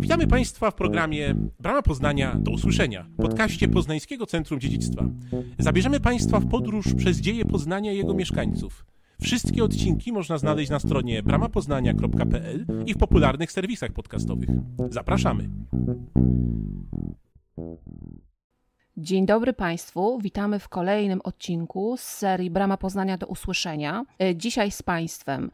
Witamy Państwa w programie Brama Poznania do usłyszenia, podcaście Poznańskiego Centrum Dziedzictwa. Zabierzemy Państwa w podróż przez dzieje Poznania i jego mieszkańców. Wszystkie odcinki można znaleźć na stronie bramapoznania.pl i w popularnych serwisach podcastowych. Zapraszamy. Dzień dobry Państwu, witamy w kolejnym odcinku z serii Brama Poznania do usłyszenia. E, Dzisiaj z Państwem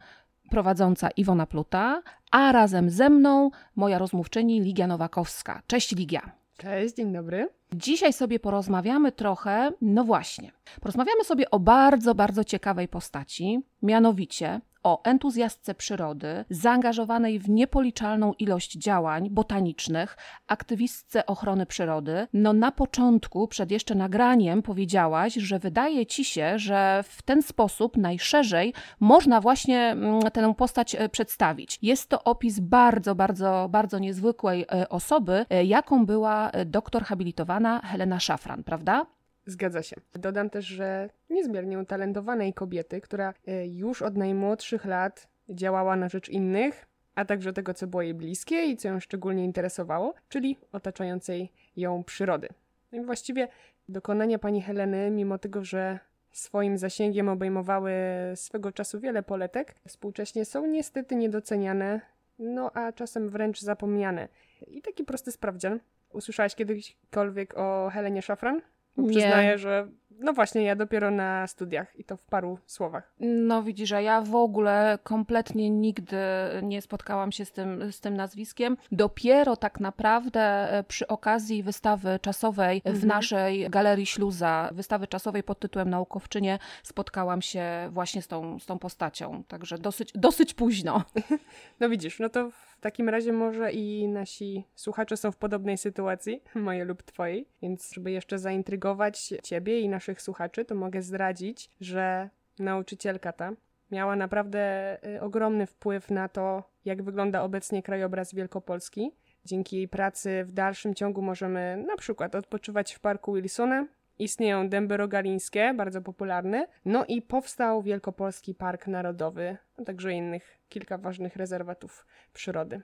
prowadząca Iwona Pluta, a razem ze mną moja rozmówczyni Ligia Nowakowska. Cześć Ligia. Cześć, dzień dobry. Dzisiaj sobie porozmawiamy trochę, no właśnie, porozmawiamy sobie o bardzo, bardzo ciekawej postaci, mianowicie o entuzjastce przyrody, zaangażowanej w niepoliczalną ilość działań botanicznych, aktywistce ochrony przyrody. No na początku, przed jeszcze nagraniem, powiedziałaś, że wydaje ci się, że w ten sposób najszerzej można właśnie mm, tę postać e, przedstawić. Jest to opis bardzo, bardzo, bardzo niezwykłej e, osoby, e, jaką była doktor habilitowana Helena Szafran, prawda? Zgadza się. Dodam też, że niezmiernie utalentowanej kobiety, która e, już od najmłodszych lat działała na rzecz innych, a także tego, co było jej bliskie i co ją szczególnie interesowało, czyli otaczającej ją przyrody. No i właściwie dokonania pani Heleny, mimo tego, że swoim zasięgiem obejmowały swego czasu wiele poletek, współcześnie są niestety niedoceniane, no a czasem wręcz zapomniane. I taki prosty sprawdzian. Usłyszałaś kiedyśkolwiek o Helenie Szafran? Nie. Przyznaję, że no właśnie, ja dopiero na studiach i to w paru słowach. No widzisz, a ja w ogóle kompletnie nigdy nie spotkałam się z tym, z tym nazwiskiem. Dopiero tak naprawdę e, przy okazji wystawy czasowej w Mhm. naszej Galerii Śluza, wystawy czasowej pod tytułem Naukowczynie, spotkałam się właśnie z tą, z tą postacią. Także dosyć, dosyć późno. No widzisz, no to w takim razie może i nasi słuchacze są w podobnej sytuacji, moje lub twojej, więc żeby jeszcze zaintrygować ciebie i naszych słuchaczy, to mogę zdradzić, że nauczycielka ta miała naprawdę y, ogromny wpływ na to, jak wygląda obecnie krajobraz Wielkopolski. Dzięki jej pracy w dalszym ciągu możemy na przykład odpoczywać w parku Wilsona. Istnieją dęby rogalińskie, bardzo popularne. No i powstał Wielkopolski Park Narodowy, a także innych kilka ważnych rezerwatów przyrody.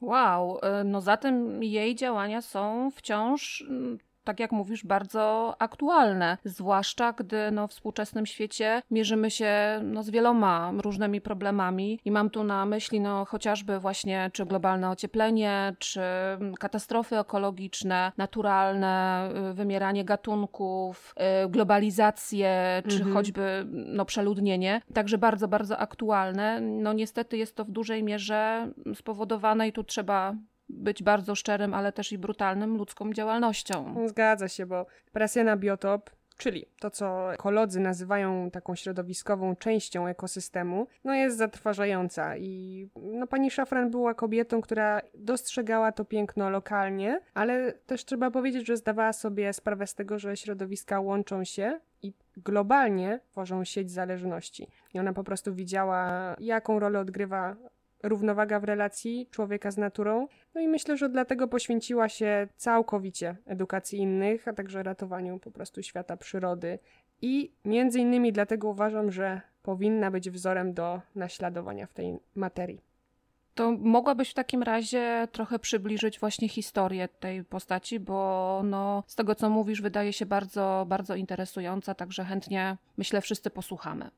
Wow, e, no zatem jej działania są wciąż, mm, tak jak mówisz, bardzo aktualne. Zwłaszcza gdy no, w współczesnym świecie mierzymy się no, z wieloma różnymi problemami i mam tu na myśli no, chociażby właśnie czy globalne ocieplenie, czy mm, katastrofy ekologiczne, naturalne, y, wymieranie gatunków, y, globalizację, czy Mhm. choćby no, przeludnienie. Także bardzo, bardzo aktualne. No niestety jest to w dużej mierze spowodowane i tu trzeba być bardzo szczerym, ale też i brutalnym ludzką działalnością. Zgadza się, bo presja na biotop, czyli to, co ekolodzy nazywają taką środowiskową częścią ekosystemu, no jest zatrważająca. I no, pani Szafran była kobietą, która dostrzegała to piękno lokalnie, ale też trzeba powiedzieć, że zdawała sobie sprawę z tego, że środowiska łączą się i globalnie tworzą sieć zależności. I ona po prostu widziała, jaką rolę odgrywa równowaga w relacji człowieka z naturą. No i myślę, że dlatego poświęciła się całkowicie edukacji innych, a także ratowaniu po prostu świata przyrody. I między innymi dlatego uważam, że powinna być wzorem do naśladowania w tej materii. To mogłabyś w takim razie trochę przybliżyć właśnie historię tej postaci, bo no, z tego co mówisz, wydaje się bardzo, bardzo interesująca, także chętnie myślę wszyscy posłuchamy.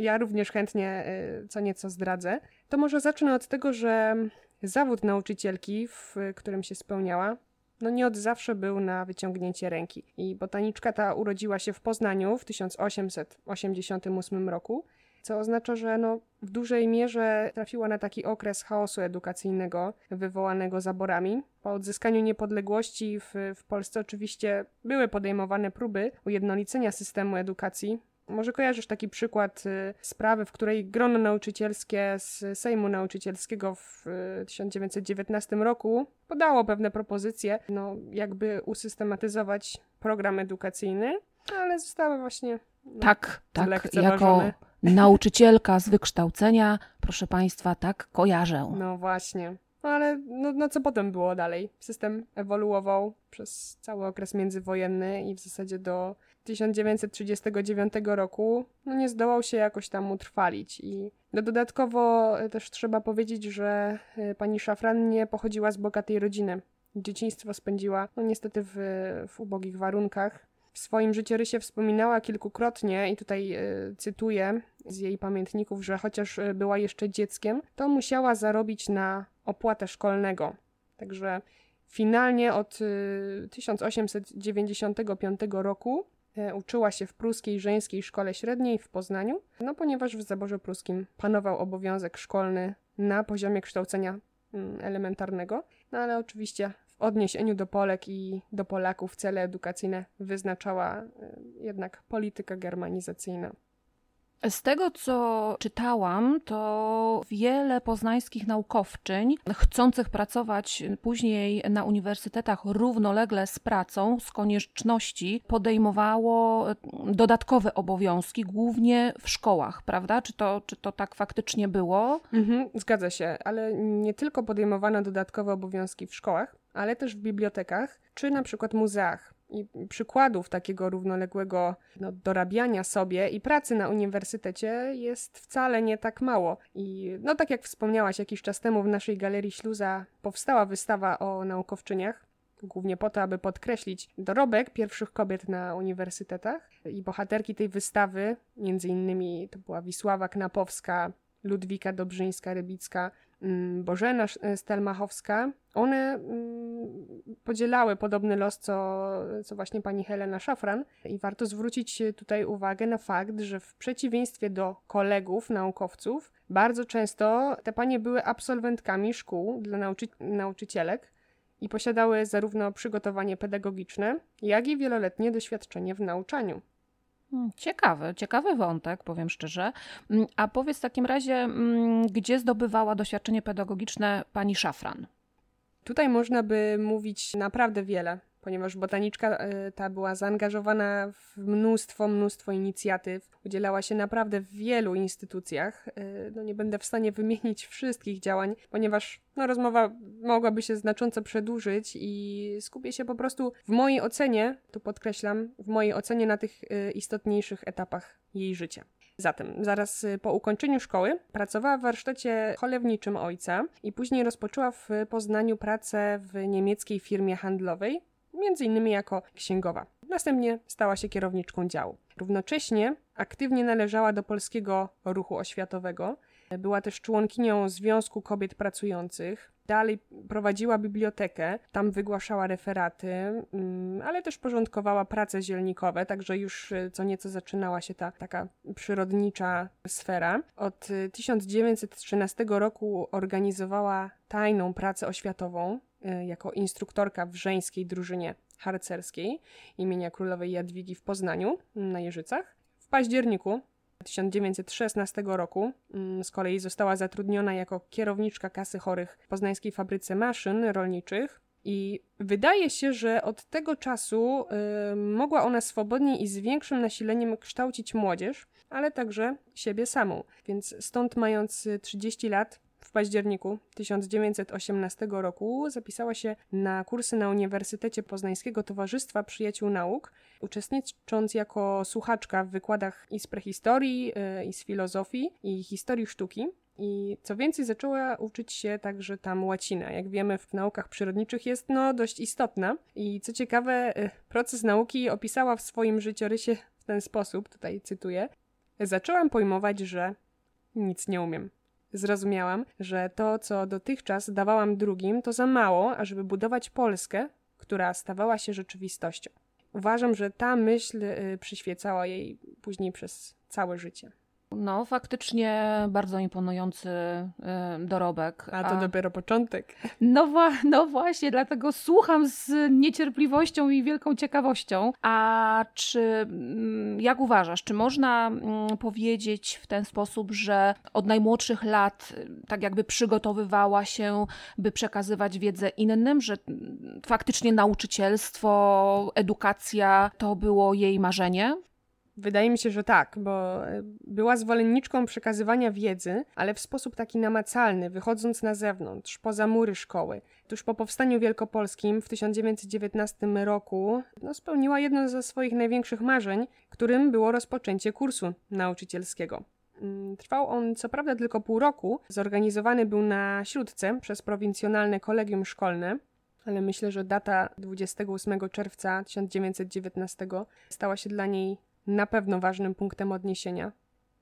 Ja również chętnie y, co nieco zdradzę. To może zacznę od tego, że zawód nauczycielki, w którym się spełniała, no nie od zawsze był na wyciągnięcie ręki. I botaniczka ta urodziła się w Poznaniu w 1888 roku, co oznacza, że no, w dużej mierze trafiła na taki okres chaosu edukacyjnego wywołanego zaborami. Po odzyskaniu niepodległości w, w Polsce oczywiście były podejmowane próby ujednolicenia systemu edukacji. Może kojarzysz taki przykład y, sprawy, w której grono nauczycielskie z Sejmu Nauczycielskiego w y, 1919 roku podało pewne propozycje, no jakby usystematyzować program edukacyjny, ale zostały właśnie no, Tak, tak, jako nauczycielka z wykształcenia, proszę Państwa, tak kojarzę. No właśnie. No ale no, no co potem było dalej? System ewoluował przez cały okres międzywojenny i w zasadzie do 1939 roku no nie zdołał się jakoś tam utrwalić. I no dodatkowo też trzeba powiedzieć, że y, pani Szafran nie pochodziła z bogatej rodziny. Dzieciństwo spędziła no niestety w, w ubogich warunkach. W swoim życiorysie wspominała kilkukrotnie, i tutaj y, cytuję z jej pamiętników, że chociaż była jeszcze dzieckiem, to musiała zarobić na opłatę szkolnego. Także finalnie od 1895 roku E, uczyła się w pruskiej żeńskiej szkole średniej w Poznaniu, no ponieważ w zaborze pruskim panował obowiązek szkolny na poziomie kształcenia mm, elementarnego, no ale oczywiście w odniesieniu do Polek i do Polaków cele edukacyjne wyznaczała e, jednak polityka germanizacyjna. Z tego, co czytałam, to wiele poznańskich naukowczyń, chcących pracować później na uniwersytetach równolegle z pracą, z konieczności podejmowało dodatkowe obowiązki, głównie w szkołach, prawda? Czy to, czy to tak faktycznie było? Mhm, zgadza się, ale nie tylko podejmowano dodatkowe obowiązki w szkołach, ale też w bibliotekach czy na przykład muzeach. I przykładów takiego równoległego no, dorabiania sobie i pracy na uniwersytecie jest wcale nie tak mało. I no tak jak wspomniałaś, jakiś czas temu w naszej galerii Śluza powstała wystawa o naukowczyniach, głównie po to, aby podkreślić dorobek pierwszych kobiet na uniwersytetach. I bohaterki tej wystawy, między innymi to była Wisława Knapowska, Ludwika Dobrzyńska-Rybicka, Bożena Stelmachowska, one mm, podzielały podobny los, co, co właśnie pani Helena Szafran. I warto zwrócić tutaj uwagę na fakt, że w przeciwieństwie do kolegów, naukowców, bardzo często te panie były absolwentkami szkół dla nauczy nauczycielek i posiadały zarówno przygotowanie pedagogiczne, jak i wieloletnie doświadczenie w nauczaniu. Hmm, ciekawy, ciekawy wątek, powiem szczerze. Mm, a powiedz w takim razie, mm, gdzie zdobywała doświadczenie pedagogiczne pani Szafran? Tutaj można by mówić naprawdę wiele, ponieważ botaniczka e, ta była zaangażowana w mnóstwo, mnóstwo inicjatyw, udzielała się naprawdę w wielu instytucjach. E, no nie będę w stanie wymienić wszystkich działań, ponieważ no, rozmowa mogłaby się znacząco przedłużyć i skupię się po prostu w mojej ocenie, tu podkreślam, w mojej ocenie na tych e, istotniejszych etapach jej życia. Zatem, zaraz po ukończeniu szkoły pracowała w warsztacie cholewniczym ojca i później rozpoczęła w Poznaniu pracę w niemieckiej firmie handlowej, innymi jako księgowa. Następnie stała się kierowniczką działu. Równocześnie aktywnie należała do polskiego ruchu oświatowego. Była też członkinią Związku Kobiet Pracujących, Dalej prowadziła bibliotekę, tam wygłaszała referaty, mm, ale też porządkowała prace zielnikowe, także już e, co nieco zaczynała się ta taka przyrodnicza sfera. Od 1913 e, roku organizowała tajną pracę oświatową jako instruktorka w żeńskiej drużynie harcerskiej imienia królowej Jadwigi w Poznaniu na Jeżycach. W październiku 1916 roku mm, z kolei została zatrudniona jako kierowniczka kasy chorych w poznańskiej fabryce maszyn rolniczych. I wydaje się, że od tego czasu y, mogła ona swobodnie i z większym nasileniem kształcić młodzież, ale także siebie samą. Więc stąd, mając 30 lat, w październiku 1918 roku zapisała się na kursy na Uniwersytecie Poznańskiego Towarzystwa Przyjaciół Nauk, uczestnicząc jako słuchaczka w wykładach i z prehistorii, y, i z filozofii, i historii sztuki. I co więcej, zaczęła uczyć się także tam łacina. Jak wiemy, w naukach przyrodniczych jest no dość istotna. I co ciekawe, y, proces nauki opisała w swoim życiorysie w ten sposób, tutaj cytuję. Zaczęłam pojmować, że nic nie umiem. Zrozumiałam, że to, co dotychczas dawałam drugim, to za mało, ażeby budować Polskę, która stawała się rzeczywistością. Uważam, że ta myśl y, przyświecała jej później przez całe życie. No, faktycznie bardzo imponujący y, dorobek. A to A... dopiero początek. No, no właśnie, dlatego słucham z niecierpliwością i wielką ciekawością. A czy, mm, jak uważasz, czy można mm, powiedzieć w ten sposób, że od najmłodszych lat y, tak jakby przygotowywała się, by przekazywać wiedzę innym, że faktycznie nauczycielstwo, edukacja to było jej marzenie? Wydaje mi się, że tak, bo e, była zwolenniczką przekazywania wiedzy, ale w sposób taki namacalny, wychodząc na zewnątrz, poza mury szkoły. Tuż po powstaniu wielkopolskim w 1919 roku no, spełniła jedno ze swoich największych marzeń, którym było rozpoczęcie kursu nauczycielskiego. Mm, trwał on co prawda tylko pół roku, zorganizowany był na Śródce przez prowincjonalne kolegium szkolne, ale myślę, że data 28 czerwca 1919 stała się dla niej na pewno ważnym punktem odniesienia,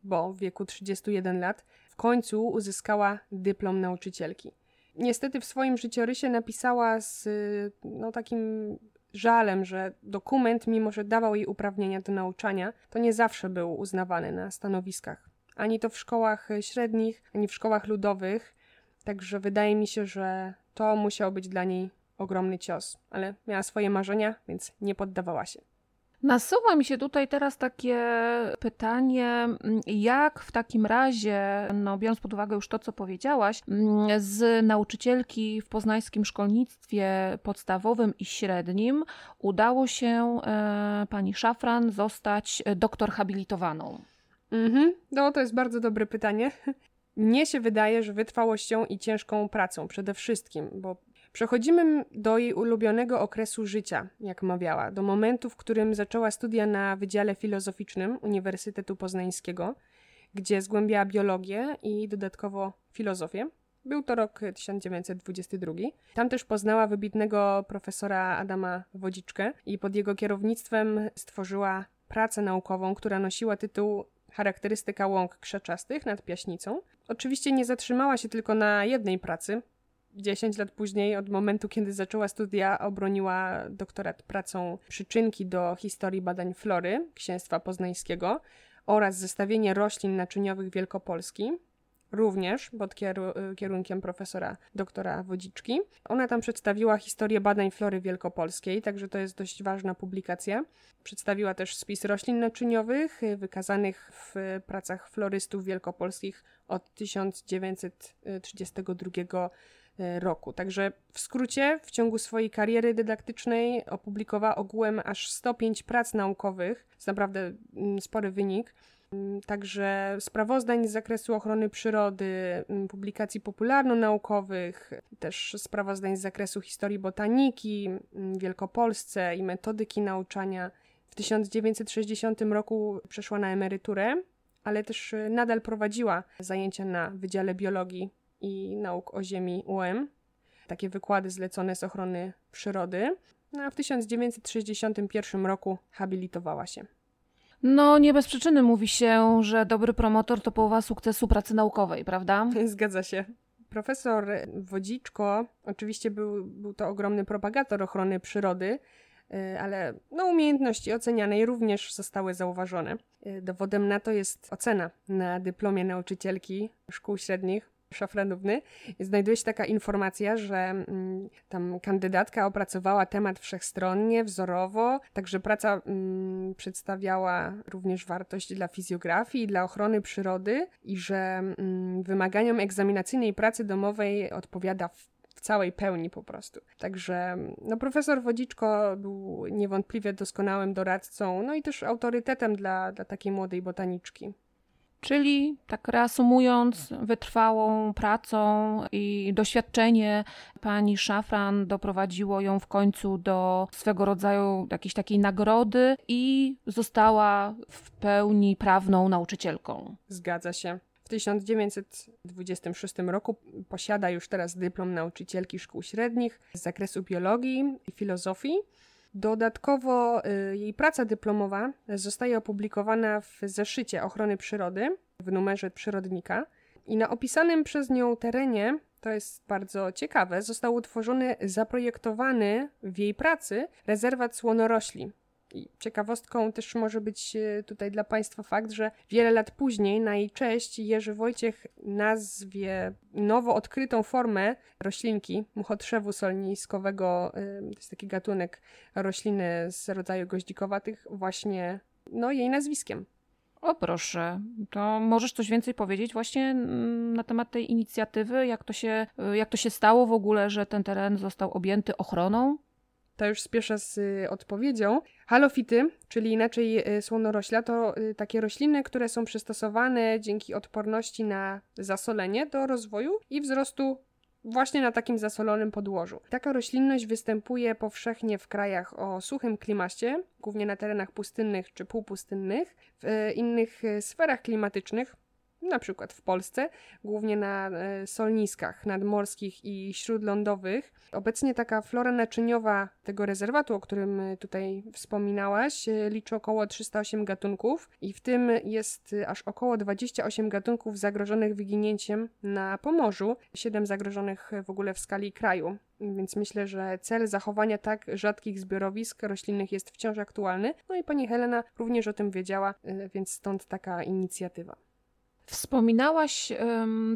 bo w wieku 31 lat w końcu uzyskała dyplom nauczycielki. Niestety w swoim życiorysie napisała z no, takim żalem, że dokument, mimo że dawał jej uprawnienia do nauczania, to nie zawsze był uznawany na stanowiskach. Ani to w szkołach średnich, ani w szkołach ludowych. Także wydaje mi się, że to musiał być dla niej ogromny cios, ale miała swoje marzenia, więc nie poddawała się. Nasuwa mi się tutaj teraz takie pytanie, jak w takim razie, no biorąc pod uwagę już to, co powiedziałaś, mm, z nauczycielki w poznańskim szkolnictwie podstawowym i średnim udało się e, pani Szafran zostać doktor habilitowaną? Mhm, no to jest bardzo dobre pytanie. Mnie się wydaje, że wytrwałością i ciężką pracą przede wszystkim, bo Przechodzimy do jej ulubionego okresu życia, jak mawiała, do momentu, w którym zaczęła studia na Wydziale Filozoficznym Uniwersytetu Poznańskiego, gdzie zgłębiała biologię i dodatkowo filozofię. Był to rok 1922. Tam też poznała wybitnego profesora Adama Wodziczkę i pod jego kierownictwem stworzyła pracę naukową, która nosiła tytuł Charakterystyka łąk krzaczastych nad Piaśnicą. Oczywiście nie zatrzymała się tylko na jednej pracy, 10 lat później, od momentu, kiedy zaczęła studia, obroniła doktorat pracą przyczynki do historii badań flory Księstwa Poznańskiego oraz zestawienie roślin naczyniowych Wielkopolski, również pod kierunkiem profesora doktora Wodziczki. Ona tam przedstawiła historię badań flory wielkopolskiej, także to jest dość ważna publikacja. Przedstawiła też spis roślin naczyniowych wykazanych w pracach florystów wielkopolskich od 1932 E, roku. Także w skrócie, w ciągu swojej kariery dydaktycznej opublikowała ogółem aż 105 prac naukowych. To naprawdę mm, spory wynik. Mm, także sprawozdań z zakresu ochrony przyrody, mm, publikacji popularno-naukowych, też sprawozdań z zakresu historii botaniki w Wielkopolsce i metodyki nauczania. W 1960 roku przeszła na emeryturę, ale też e, nadal prowadziła zajęcia na Wydziale Biologii i Nauk o Ziemi UM, takie wykłady zlecone z ochrony przyrody, no a w 1961 roku habilitowała się. No, nie bez przyczyny mówi się, że dobry promotor to połowa sukcesu pracy naukowej, prawda? Zgadza się. Profesor Wodziczko oczywiście był, był to ogromny propagator ochrony przyrody, y, ale no, umiejętności ocenianej również zostały zauważone. Y, dowodem na to jest ocena na dyplomie nauczycielki szkół średnich szafranówny, znajduje się taka informacja, że mm, tam kandydatka opracowała temat wszechstronnie, wzorowo, także praca mm, przedstawiała również wartość dla fizjografii, dla ochrony przyrody i że mm, wymaganiom egzaminacyjnej pracy domowej odpowiada w w całej pełni po prostu. Także no, profesor Wodziczko był niewątpliwie doskonałym doradcą, no i też autorytetem dla, dla takiej młodej botaniczki. Czyli, tak reasumując, wytrwałą pracą i doświadczenie pani Szafran doprowadziło ją w końcu do swego rodzaju jakiejś takiej nagrody i została w pełni prawną nauczycielką. Zgadza się. W 1926 roku posiada już teraz dyplom nauczycielki szkół średnich z zakresu biologii i filozofii Dodatkowo y, jej praca dyplomowa zostaje opublikowana w zeszycie ochrony przyrody w numerze przyrodnika i na opisanym przez nią terenie, to jest bardzo ciekawe, został utworzony zaprojektowany w jej pracy rezerwat słonorośli. I ciekawostką też może być e, tutaj dla Państwa fakt, że wiele lat później na jej cześć Jerzy Wojciech nazwie nowo odkrytą formę roślinki muchotrzewu solniskowego, e, to jest taki gatunek rośliny z rodzaju goździkowatych, właśnie no, jej nazwiskiem. O proszę, to możesz coś więcej powiedzieć właśnie mm, na temat tej inicjatywy, jak to się, jak to się stało w ogóle, że ten teren został objęty ochroną? To już spieszę z y, odpowiedzią. Halofity, czyli inaczej y, słonorośla, to y, takie rośliny, które są przystosowane dzięki odporności na zasolenie do rozwoju i wzrostu właśnie na takim zasolonym podłożu. Taka roślinność występuje powszechnie w krajach o suchym klimacie, głównie na terenach pustynnych czy półpustynnych. W innych sferach klimatycznych na przykład w Polsce, głównie na e, solniskach nadmorskich i śródlądowych. Obecnie taka flora naczyniowa tego rezerwatu, o którym e, tutaj wspominałaś, e, liczy około 308 gatunków i w tym jest aż około 28 gatunków zagrożonych wyginięciem na Pomorzu, 7 zagrożonych w ogóle w skali kraju. Więc myślę, że cel zachowania tak rzadkich zbiorowisk roślinnych jest wciąż aktualny. No i pani Helena również o tym wiedziała, więc stąd taka inicjatywa. Wspominałaś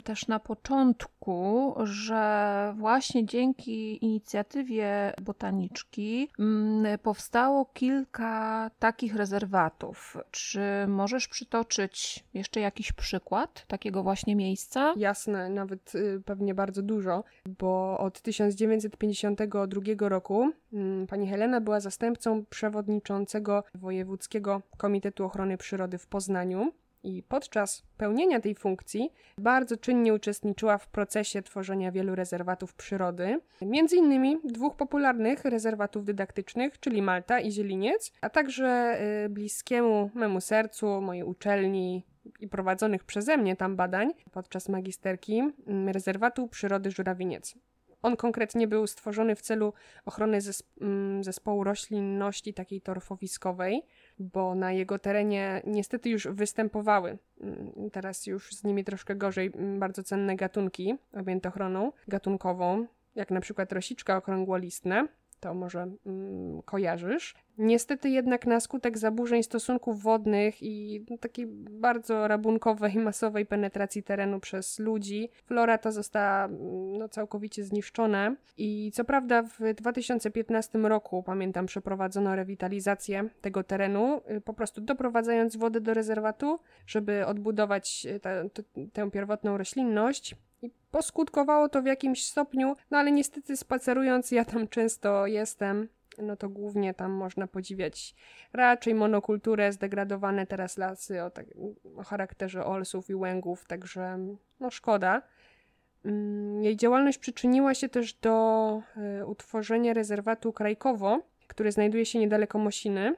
też na początku, że właśnie dzięki inicjatywie botaniczki um, powstało kilka takich rezerwatów. Czy możesz przytoczyć jeszcze jakiś przykład takiego właśnie miejsca? Jasne, nawet y, pewnie bardzo dużo, bo od 1952 roku y, pani Helena była zastępcą przewodniczącego Wojewódzkiego Komitetu Ochrony Przyrody w Poznaniu i podczas pełnienia tej funkcji bardzo czynnie uczestniczyła w procesie tworzenia wielu rezerwatów przyrody, między innymi dwóch popularnych rezerwatów dydaktycznych, czyli Malta i Zieliniec, a także y, bliskiemu memu sercu, mojej uczelni i prowadzonych przeze mnie tam badań podczas magisterki mm, rezerwatu przyrody Żurawieniec. On konkretnie był stworzony w celu ochrony mm, zespołu roślinności takiej torfowiskowej, bo na jego terenie niestety już występowały, mm, teraz już z nimi troszkę gorzej, mm, bardzo cenne gatunki objęte ochroną gatunkową, jak na przykład rosiczka okrągłolistne, to może mm, kojarzysz. Niestety jednak na skutek zaburzeń stosunków wodnych i takiej bardzo rabunkowej, masowej penetracji terenu przez ludzi, flora ta została mm, no, całkowicie zniszczona. I co prawda w 2015 roku, pamiętam, przeprowadzono rewitalizację tego terenu, y, po prostu doprowadzając wodę do rezerwatu, żeby odbudować y, tę pierwotną roślinność. I poskutkowało to w jakimś stopniu, no ale niestety spacerując, ja tam często jestem, no to głównie tam można podziwiać raczej monokulturę, zdegradowane teraz lasy o, tak, o charakterze olsów i łęgów, także no szkoda. Mm, jej działalność przyczyniła się też do y, utworzenia rezerwatu Krajkowo, który znajduje się niedaleko Mosiny.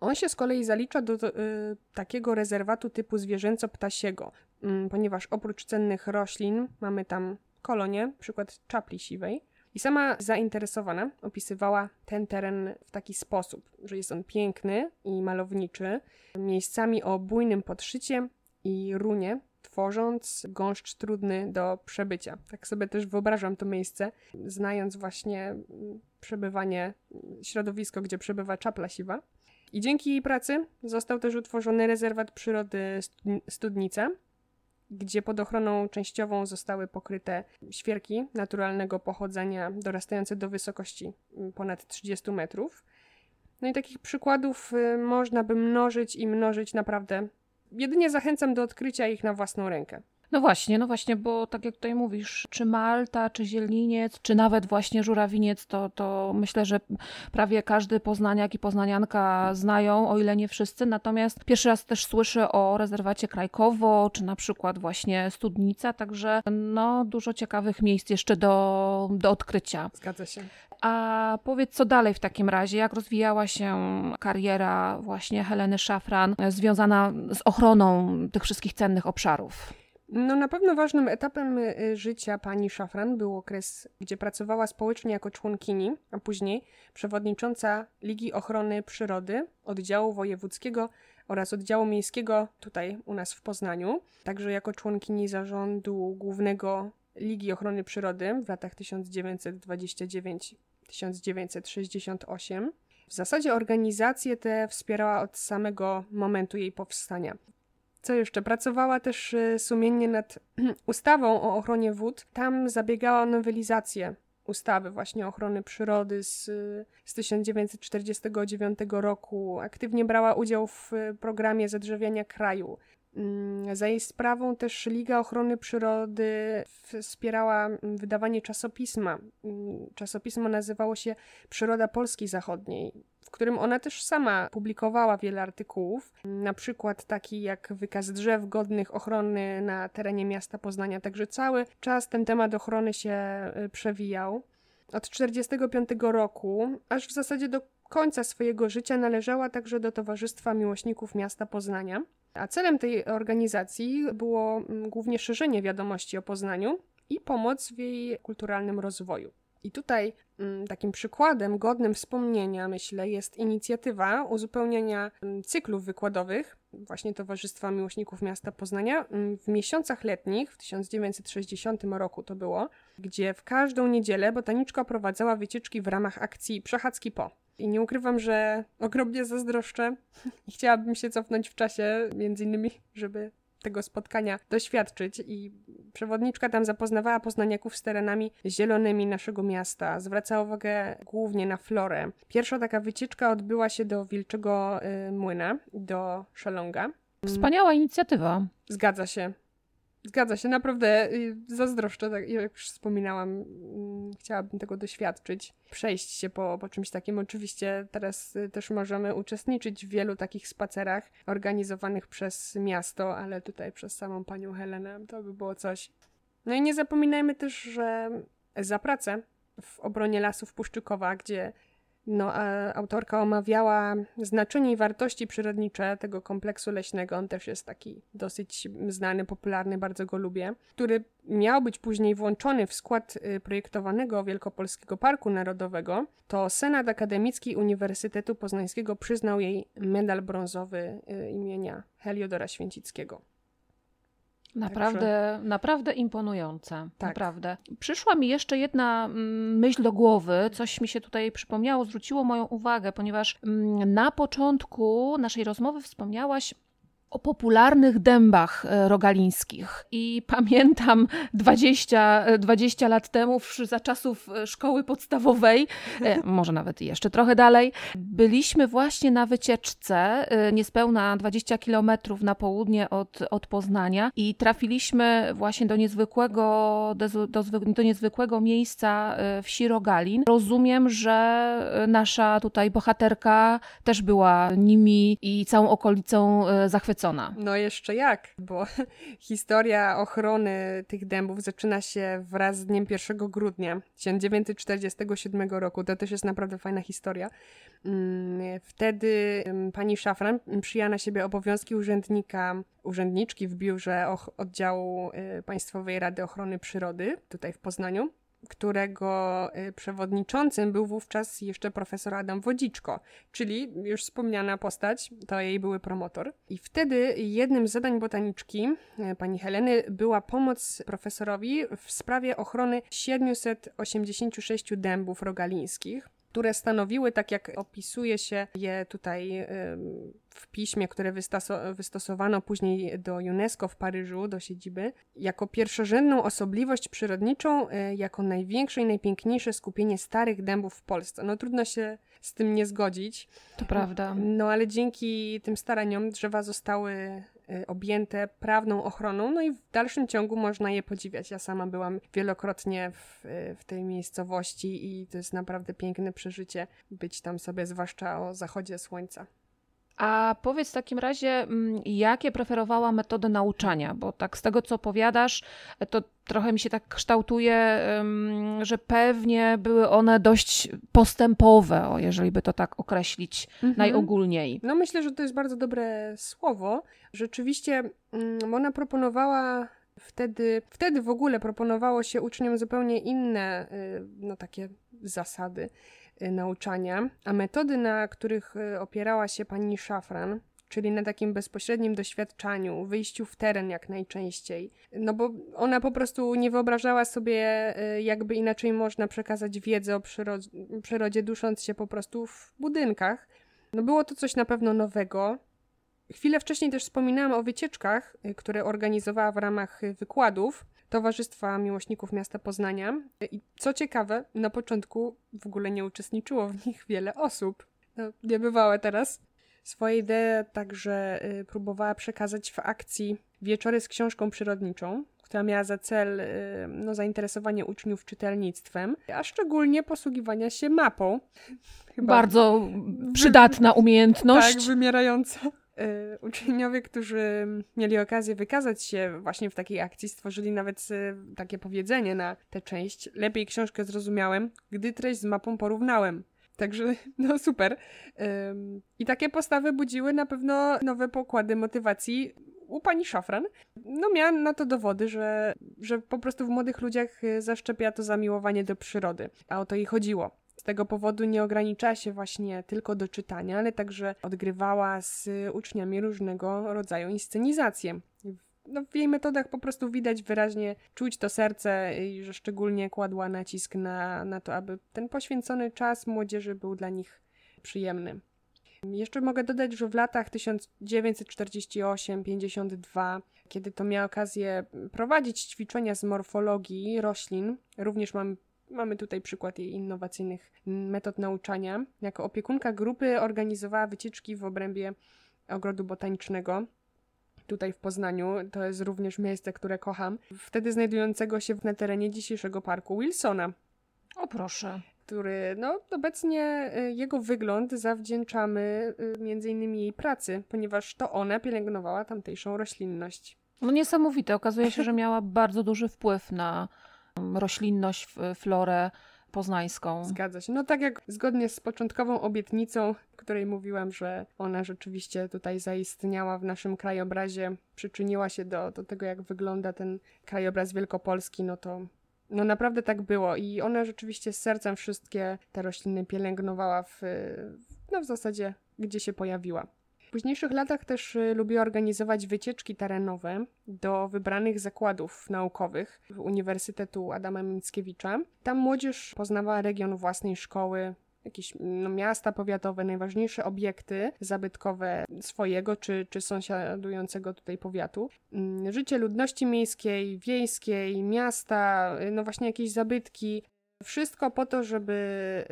On się z kolei zalicza do y, takiego rezerwatu typu zwierzęco-ptasiego, ponieważ oprócz cennych roślin mamy tam kolonie, przykład czapli siwej. I sama zainteresowana opisywała ten teren w taki sposób, że jest on piękny i malowniczy, miejscami o bujnym podszycie i runie, tworząc gąszcz trudny do przebycia. Tak sobie też wyobrażam to miejsce, znając właśnie mm, przebywanie, środowisko, gdzie przebywa czapla siwa. I dzięki jej pracy został też utworzony rezerwat przyrody Studnica, gdzie pod ochroną częściową zostały pokryte świerki naturalnego pochodzenia, dorastające do wysokości mm, ponad 30 metrów. No i takich przykładów y, można by mnożyć i mnożyć naprawdę. Jedynie zachęcam do odkrycia ich na własną rękę. No właśnie, no właśnie, bo tak jak tutaj mówisz, czy Malta, czy Zielniniec, czy nawet właśnie Żurawiniec, to, to myślę, że prawie każdy poznaniak i poznanianka znają, o ile nie wszyscy. Natomiast pierwszy raz też słyszę o rezerwacie Krajkowo, czy na przykład właśnie Studnica, także no dużo ciekawych miejsc jeszcze do, do odkrycia. Zgadza się. A powiedz, co dalej w takim razie? Jak rozwijała się kariera właśnie Heleny Szafran związana z ochroną tych wszystkich cennych obszarów? No na pewno ważnym etapem y, życia pani Szafran był okres, gdzie pracowała społecznie jako członkini, a później przewodnicząca Ligi Ochrony Przyrody, oddziału wojewódzkiego oraz oddziału miejskiego tutaj u nas w Poznaniu, także jako członkini zarządu głównego Ligi Ochrony Przyrody w latach 1929-1968. W zasadzie organizację tę wspierała od samego momentu jej powstania. Co jeszcze? Pracowała też y, sumiennie nad ustawą o ochronie wód. Tam zabiegała o nowelizację ustawy właśnie ochrony przyrody z, z 1949 roku. Aktywnie brała udział w programie zadrzewiania kraju. Mm, za jej sprawą też Liga Ochrony Przyrody wspierała mm, wydawanie czasopisma. Mm, czasopismo nazywało się Przyroda Polski Zachodniej, którym ona też sama publikowała wiele artykułów, na przykład taki jak wykaz drzew godnych ochrony na terenie miasta Poznania. Także cały czas ten temat ochrony się y, przewijał. Od 1945 roku, aż w zasadzie do końca swojego życia należała także do Towarzystwa Miłośników Miasta Poznania. A celem tej organizacji było mm, głównie szerzenie wiadomości o Poznaniu i pomoc w jej kulturalnym rozwoju. I tutaj mm, takim przykładem godnym wspomnienia, myślę, jest inicjatywa uzupełniania mm, cyklów wykładowych właśnie Towarzystwa Miłośników Miasta Poznania w miesiącach letnich, w 1960 roku to było, gdzie w każdą niedzielę botaniczka prowadzała wycieczki w ramach akcji Przechadzki Po. I nie ukrywam, że ogromnie zazdroszczę i chciałabym się cofnąć w czasie, między innymi, żeby tego spotkania doświadczyć i przewodniczka tam zapoznawała poznaniaków z terenami zielonymi naszego miasta. Zwracała uwagę głównie na florę. Pierwsza taka wycieczka odbyła się do Wilczego y, Młyna, do Szalonga. Wspaniała inicjatywa. Zgadza się. Zgadza się, naprawdę y, zazdroszczę, tak jak już wspominałam, mm, chciałabym tego doświadczyć, przejść się po, po czymś takim. Oczywiście teraz y, też możemy uczestniczyć w wielu takich spacerach organizowanych przez miasto, ale tutaj przez samą panią Helenę to by było coś. No i nie zapominajmy też, że za pracę w obronie lasów Puszczykowa, gdzie no, autorka omawiała znaczenie i wartości przyrodnicze tego kompleksu leśnego. On też jest taki dosyć znany, popularny, bardzo go lubię, który miał być później włączony w skład y, projektowanego Wielkopolskiego Parku Narodowego. To Senat Akademicki Uniwersytetu Poznańskiego przyznał jej medal brązowy y, imienia Heliodora Święcickiego. Naprawdę, Także... naprawdę imponujące. Tak. Naprawdę. Przyszła mi jeszcze jedna mm, myśl do głowy, coś mi się tutaj przypomniało, zwróciło moją uwagę, ponieważ mm, na początku naszej rozmowy wspomniałaś o popularnych dębach e, rogalińskich. I pamiętam 20, 20 e, lat temu, za czasów e, szkoły podstawowej, może nawet jeszcze trochę dalej, byliśmy właśnie na wycieczce, niespełna 20 kilometrów na południe od, od Poznania i trafiliśmy właśnie do niezwykłego, do, do, do niezwykłego miejsca wsi Rogalin. Rozumiem, że nasza tutaj bohaterka też była nimi i całą okolicą zachwycona no jeszcze jak, bo historia ochrony tych dębów zaczyna się wraz z dniem 1 grudnia 1947 roku. To też jest naprawdę fajna historia. Mm, wtedy pani Szafran przyjęła na siebie obowiązki urzędnika, urzędniczki w biurze oddziału y, Państwowej Rady Ochrony Przyrody tutaj w Poznaniu którego y, przewodniczącym był wówczas jeszcze profesor Adam Wodziczko, czyli już wspomniana postać, to jej były promotor. I wtedy jednym z zadań botaniczki y, pani Heleny była pomoc profesorowi w sprawie ochrony 786 dębów rogalińskich które stanowiły, tak jak opisuje się je tutaj w piśmie, które wystosowano później do UNESCO w Paryżu, do siedziby, jako pierwszorzędną osobliwość przyrodniczą, e, jako największe i najpiękniejsze skupienie starych dębów w Polsce. No trudno się z tym nie zgodzić. To prawda. No ale dzięki tym staraniom drzewa zostały objęte prawną ochroną, no i w dalszym ciągu można je podziwiać. Ja sama byłam wielokrotnie w, w tej miejscowości i to jest naprawdę piękne przeżycie być tam sobie, zwłaszcza o zachodzie słońca. A powiedz w takim razie, mm, jakie preferowała metody nauczania? Bo tak z tego, co opowiadasz, to trochę mi się tak kształtuje, że pewnie były one dość postępowe, o jeżeli by to tak określić mhm. najogólniej. No myślę, że to jest bardzo dobre słowo. Rzeczywiście mm, ona proponowała wtedy, wtedy w ogóle proponowało się uczniom zupełnie inne, y, no takie zasady. Y, nauczania, a metody, na których y, opierała się pani Szafran, czyli na takim bezpośrednim doświadczaniu, wyjściu w teren jak najczęściej. No bo ona po prostu nie wyobrażała sobie, y, jakby inaczej można przekazać wiedzę o przyrodzie, przyrodzie dusząc się po prostu w budynkach. No było to coś na pewno nowego. Chwilę wcześniej też wspominałam o wycieczkach, które organizowała w ramach wykładów. Towarzystwa Miłośników Miasta Poznania. I co ciekawe, na początku w ogóle nie uczestniczyło w nich wiele osób. No, niebywałe teraz. Swoje idee także y, próbowała przekazać w akcji Wieczory z książką przyrodniczą, która miała za cel y, no, zainteresowanie uczniów czytelnictwem, a szczególnie posługiwania się mapą. Chyba Bardzo przydatna umiejętność. Tak, wymierająca. Y, uczniowie, którzy mieli okazję wykazać się właśnie w takiej akcji, stworzyli nawet y, takie powiedzenie na tę część. Lepiej książkę zrozumiałem, gdy treść z mapą porównałem. Także, no super. I takie postawy budziły na pewno nowe pokłady motywacji u pani Szafran. No miałam na to dowody, że, że po prostu w młodych ludziach y, zaszczepia to zamiłowanie do przyrody. A o to jej chodziło. Tego powodu nie ograniczała się właśnie tylko do czytania, ale także odgrywała z uczniami różnego rodzaju inscenizacje. No, w jej metodach po prostu widać wyraźnie, czuć to serce i że szczególnie kładła nacisk na, na to, aby ten poświęcony czas młodzieży był dla nich przyjemny. Jeszcze mogę dodać, że w latach 1948-52, kiedy to miała okazję prowadzić ćwiczenia z morfologii roślin, również mam Mamy tutaj przykład jej innowacyjnych metod nauczania. Jako opiekunka grupy organizowała wycieczki w obrębie ogrodu botanicznego. Tutaj w Poznaniu to jest również miejsce, które kocham. Wtedy znajdującego się na terenie dzisiejszego parku Wilsona. O proszę który no, obecnie y, jego wygląd zawdzięczamy y, między innymi jej pracy, ponieważ to ona pielęgnowała tamtejszą roślinność. No niesamowite. Okazuje się, że miała bardzo duży wpływ na roślinność, florę poznańską. Zgadza się. No tak jak zgodnie z początkową obietnicą, której mówiłam, że ona rzeczywiście tutaj zaistniała w naszym krajobrazie, przyczyniła się do, do tego, jak wygląda ten krajobraz wielkopolski, no to no naprawdę tak było i ona rzeczywiście z sercem wszystkie te rośliny pielęgnowała w, no w zasadzie gdzie się pojawiła. W późniejszych latach też y, lubiła organizować wycieczki terenowe do wybranych zakładów naukowych Uniwersytetu Adama Mickiewicza. Tam młodzież poznawała region własnej szkoły, jakieś no, miasta powiatowe, najważniejsze obiekty zabytkowe swojego czy, czy sąsiadującego tutaj powiatu. Mm, życie ludności miejskiej, wiejskiej, miasta, no właśnie jakieś zabytki. Wszystko po to, żeby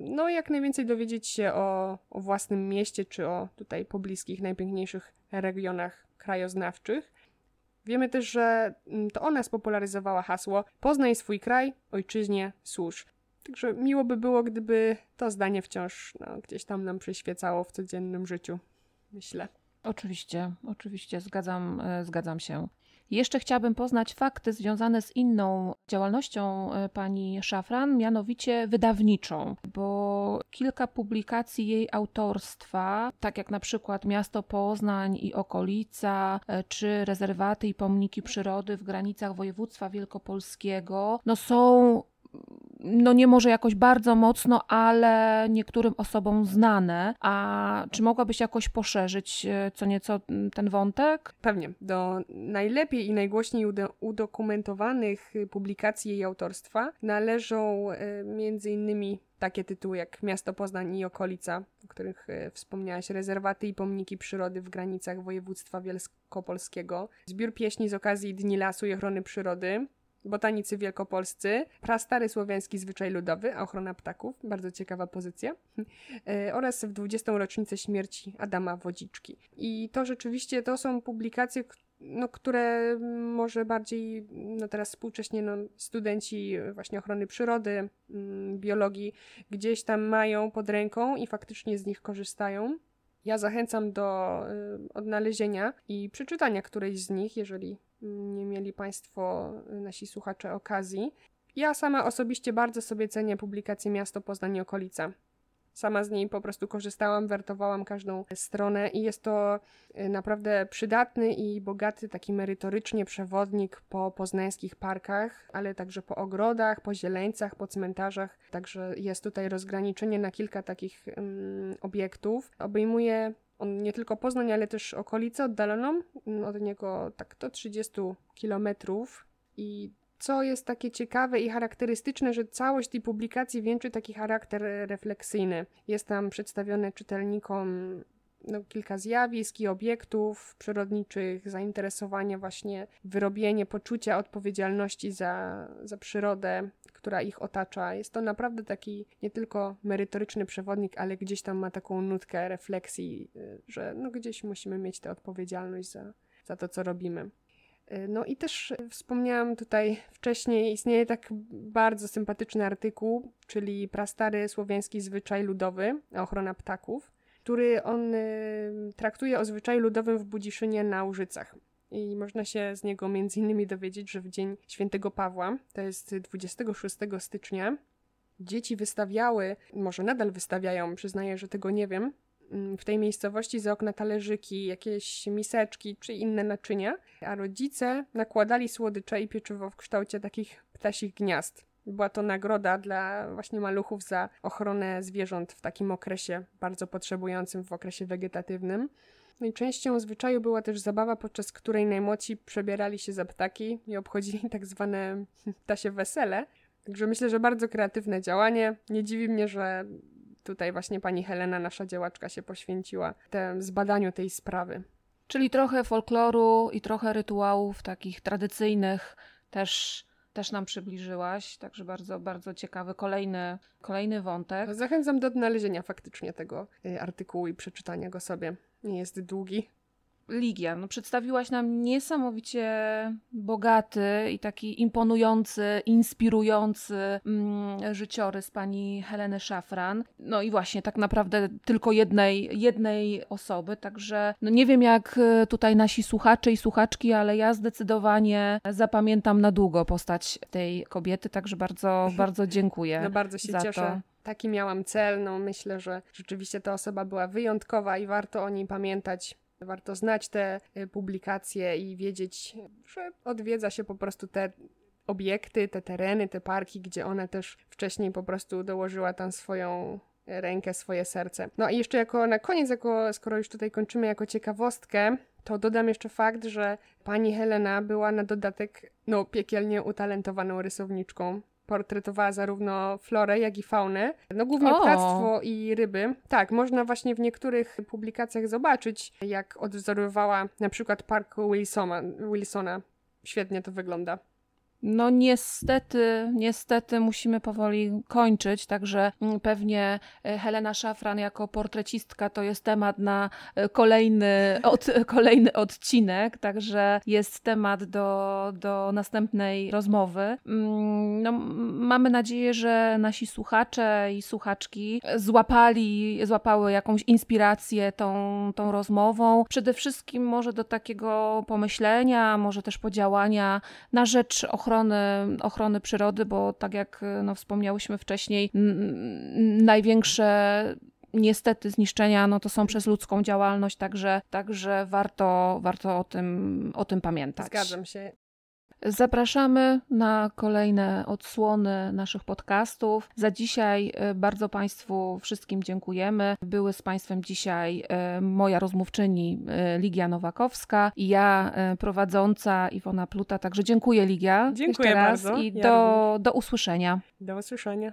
no, jak najwięcej dowiedzieć się o, o własnym mieście, czy o tutaj pobliskich, najpiękniejszych regionach krajoznawczych. Wiemy też, że to ona spopularyzowała hasło Poznaj swój kraj, ojczyźnie, służ. Także miło by było, gdyby to zdanie wciąż no, gdzieś tam nam przyświecało w codziennym życiu, myślę. Oczywiście, oczywiście, zgadzam, e, zgadzam się. Jeszcze chciałabym poznać fakty związane z inną działalnością e, pani Szafran, mianowicie wydawniczą, bo kilka publikacji jej autorstwa, tak jak na przykład Miasto Poznań i okolica, e, czy rezerwaty i pomniki przyrody w granicach województwa wielkopolskiego, no są no nie może jakoś bardzo mocno, ale niektórym osobom znane. A czy mogłabyś jakoś poszerzyć e, co nieco ten wątek? Pewnie. Do najlepiej i najgłośniej udokumentowanych publikacji jej autorstwa należą e, innymi takie tytuły jak Miasto Poznań i okolica, o których e, wspomniałaś, rezerwaty i pomniki przyrody w granicach województwa wielkopolskiego, zbiór pieśni z okazji Dni Lasu i Ochrony Przyrody, botanicy wielkopolscy, prastary słowiański zwyczaj ludowy, ochrona ptaków, bardzo ciekawa pozycja, e, oraz w 20. rocznicę śmierci Adama Wodziczki. I to rzeczywiście to są publikacje, no, które może bardziej, no teraz współcześnie no, studenci właśnie ochrony przyrody, mm, biologii gdzieś tam mają pod ręką i faktycznie z nich korzystają. Ja zachęcam do y, odnalezienia i przeczytania którejś z nich, jeżeli nie mieli Państwo, y, nasi słuchacze, okazji. Ja sama osobiście bardzo sobie cenię publikację Miasto Poznań i okolica. Sama z niej po prostu korzystałam, wertowałam każdą stronę i jest to y, naprawdę przydatny i bogaty, taki merytorycznie przewodnik po poznańskich parkach, ale także po ogrodach, po zieleńcach, po cmentarzach. Także jest tutaj rozgraniczenie na kilka takich um, obiektów. Obejmuje on nie tylko Poznań, ale też okolicę oddaloną mm, od niego tak do 30 kilometrów i co jest takie ciekawe i charakterystyczne, że całość tej publikacji wieńczy taki charakter refleksyjny. Jest tam przedstawione czytelnikom no, kilka zjawisk i obiektów przyrodniczych, zainteresowanie właśnie, wyrobienie poczucia odpowiedzialności za, za przyrodę, która ich otacza. Jest to naprawdę taki nie tylko merytoryczny przewodnik, ale gdzieś tam ma taką nutkę refleksji, y, że no gdzieś musimy mieć tę odpowiedzialność za, za to, co robimy. Y, no i też wspomniałam tutaj wcześniej, istnieje tak bardzo sympatyczny artykuł, czyli prastary słowiański zwyczaj ludowy, ochrona ptaków, który on y, traktuje o zwyczaju ludowym w Budziszynie na Łużycach. I można się z niego między innymi dowiedzieć, że w dzień świętego Pawła, to jest 26 stycznia, dzieci wystawiały, może nadal wystawiają, przyznaję, że tego nie wiem, mm, w tej miejscowości za okna talerzyki, jakieś miseczki czy inne naczynia, a rodzice nakładali słodycze i pieczywo w kształcie takich ptasich gniazd. Była to nagroda dla właśnie maluchów za ochronę zwierząt w takim okresie bardzo potrzebującym w okresie wegetatywnym. No częścią zwyczaju była też zabawa, podczas której najmłodsi przebierali się za ptaki i obchodzili tak zwane ptasie wesele. Także myślę, że bardzo kreatywne działanie. Nie dziwi mnie, że tutaj właśnie pani Helena, nasza działaczka, się poświęciła tem, zbadaniu tej sprawy. Czyli trochę folkloru i trochę rytuałów takich tradycyjnych też, też nam przybliżyłaś, także bardzo, bardzo ciekawy kolejny, kolejny wątek. Zachęcam do odnalezienia faktycznie tego y, artykułu i przeczytania go sobie. Nie jest długi. Ligia, no przedstawiłaś nam niesamowicie bogaty i taki imponujący, inspirujący mm, życiorys pani Heleny Szafran. No i właśnie tak naprawdę tylko jednej, jednej osoby, także no nie wiem jak e, tutaj nasi słuchacze i słuchaczki, ale ja zdecydowanie zapamiętam na długo postać tej kobiety, także bardzo, bardzo dziękuję. No bardzo się cieszę. To taki miałam cel. No myślę, że rzeczywiście ta osoba była wyjątkowa i warto o niej pamiętać. Warto znać te y, publikacje i wiedzieć, że odwiedza się po prostu te obiekty, te tereny, te parki, gdzie ona też wcześniej po prostu dołożyła tam swoją rękę, swoje serce. No i jeszcze jako na koniec, jako, skoro już tutaj kończymy jako ciekawostkę, to dodam jeszcze fakt, że pani Helena była na dodatek no, piekielnie utalentowaną rysowniczką portretowała zarówno florę, jak i faunę. No głównie o. ptactwo i ryby. Tak, można właśnie w niektórych publikacjach zobaczyć, jak odwzorowała na przykład park Wilsona. Wilsona. Świetnie to wygląda. No niestety, niestety musimy powoli kończyć, także mm, pewnie e, Helena Szafran jako portrecistka to jest temat na e, kolejny, od, kolejny odcinek, także jest temat do, do następnej rozmowy. Mm, no, mamy nadzieję, że nasi słuchacze i słuchaczki złapali, złapały jakąś inspirację tą, tą rozmową. Przede wszystkim może do takiego pomyślenia, może też podziałania na rzecz ochrony ochrony, ochrony przyrody, bo tak jak no, wspomniałyśmy wcześniej, największe niestety zniszczenia no to są przez ludzką działalność, także, także warto, warto o, tym, o tym pamiętać. Zgadzam się. Zapraszamy na kolejne odsłony naszych podcastów. Za dzisiaj e, bardzo Państwu wszystkim dziękujemy. Były z Państwem dzisiaj e, moja rozmówczyni e, Ligia Nowakowska i ja prowadząca Iwona Pluta. Także dziękuję Ligia. Dziękuję bardzo. I ja do, do usłyszenia. Do usłyszenia.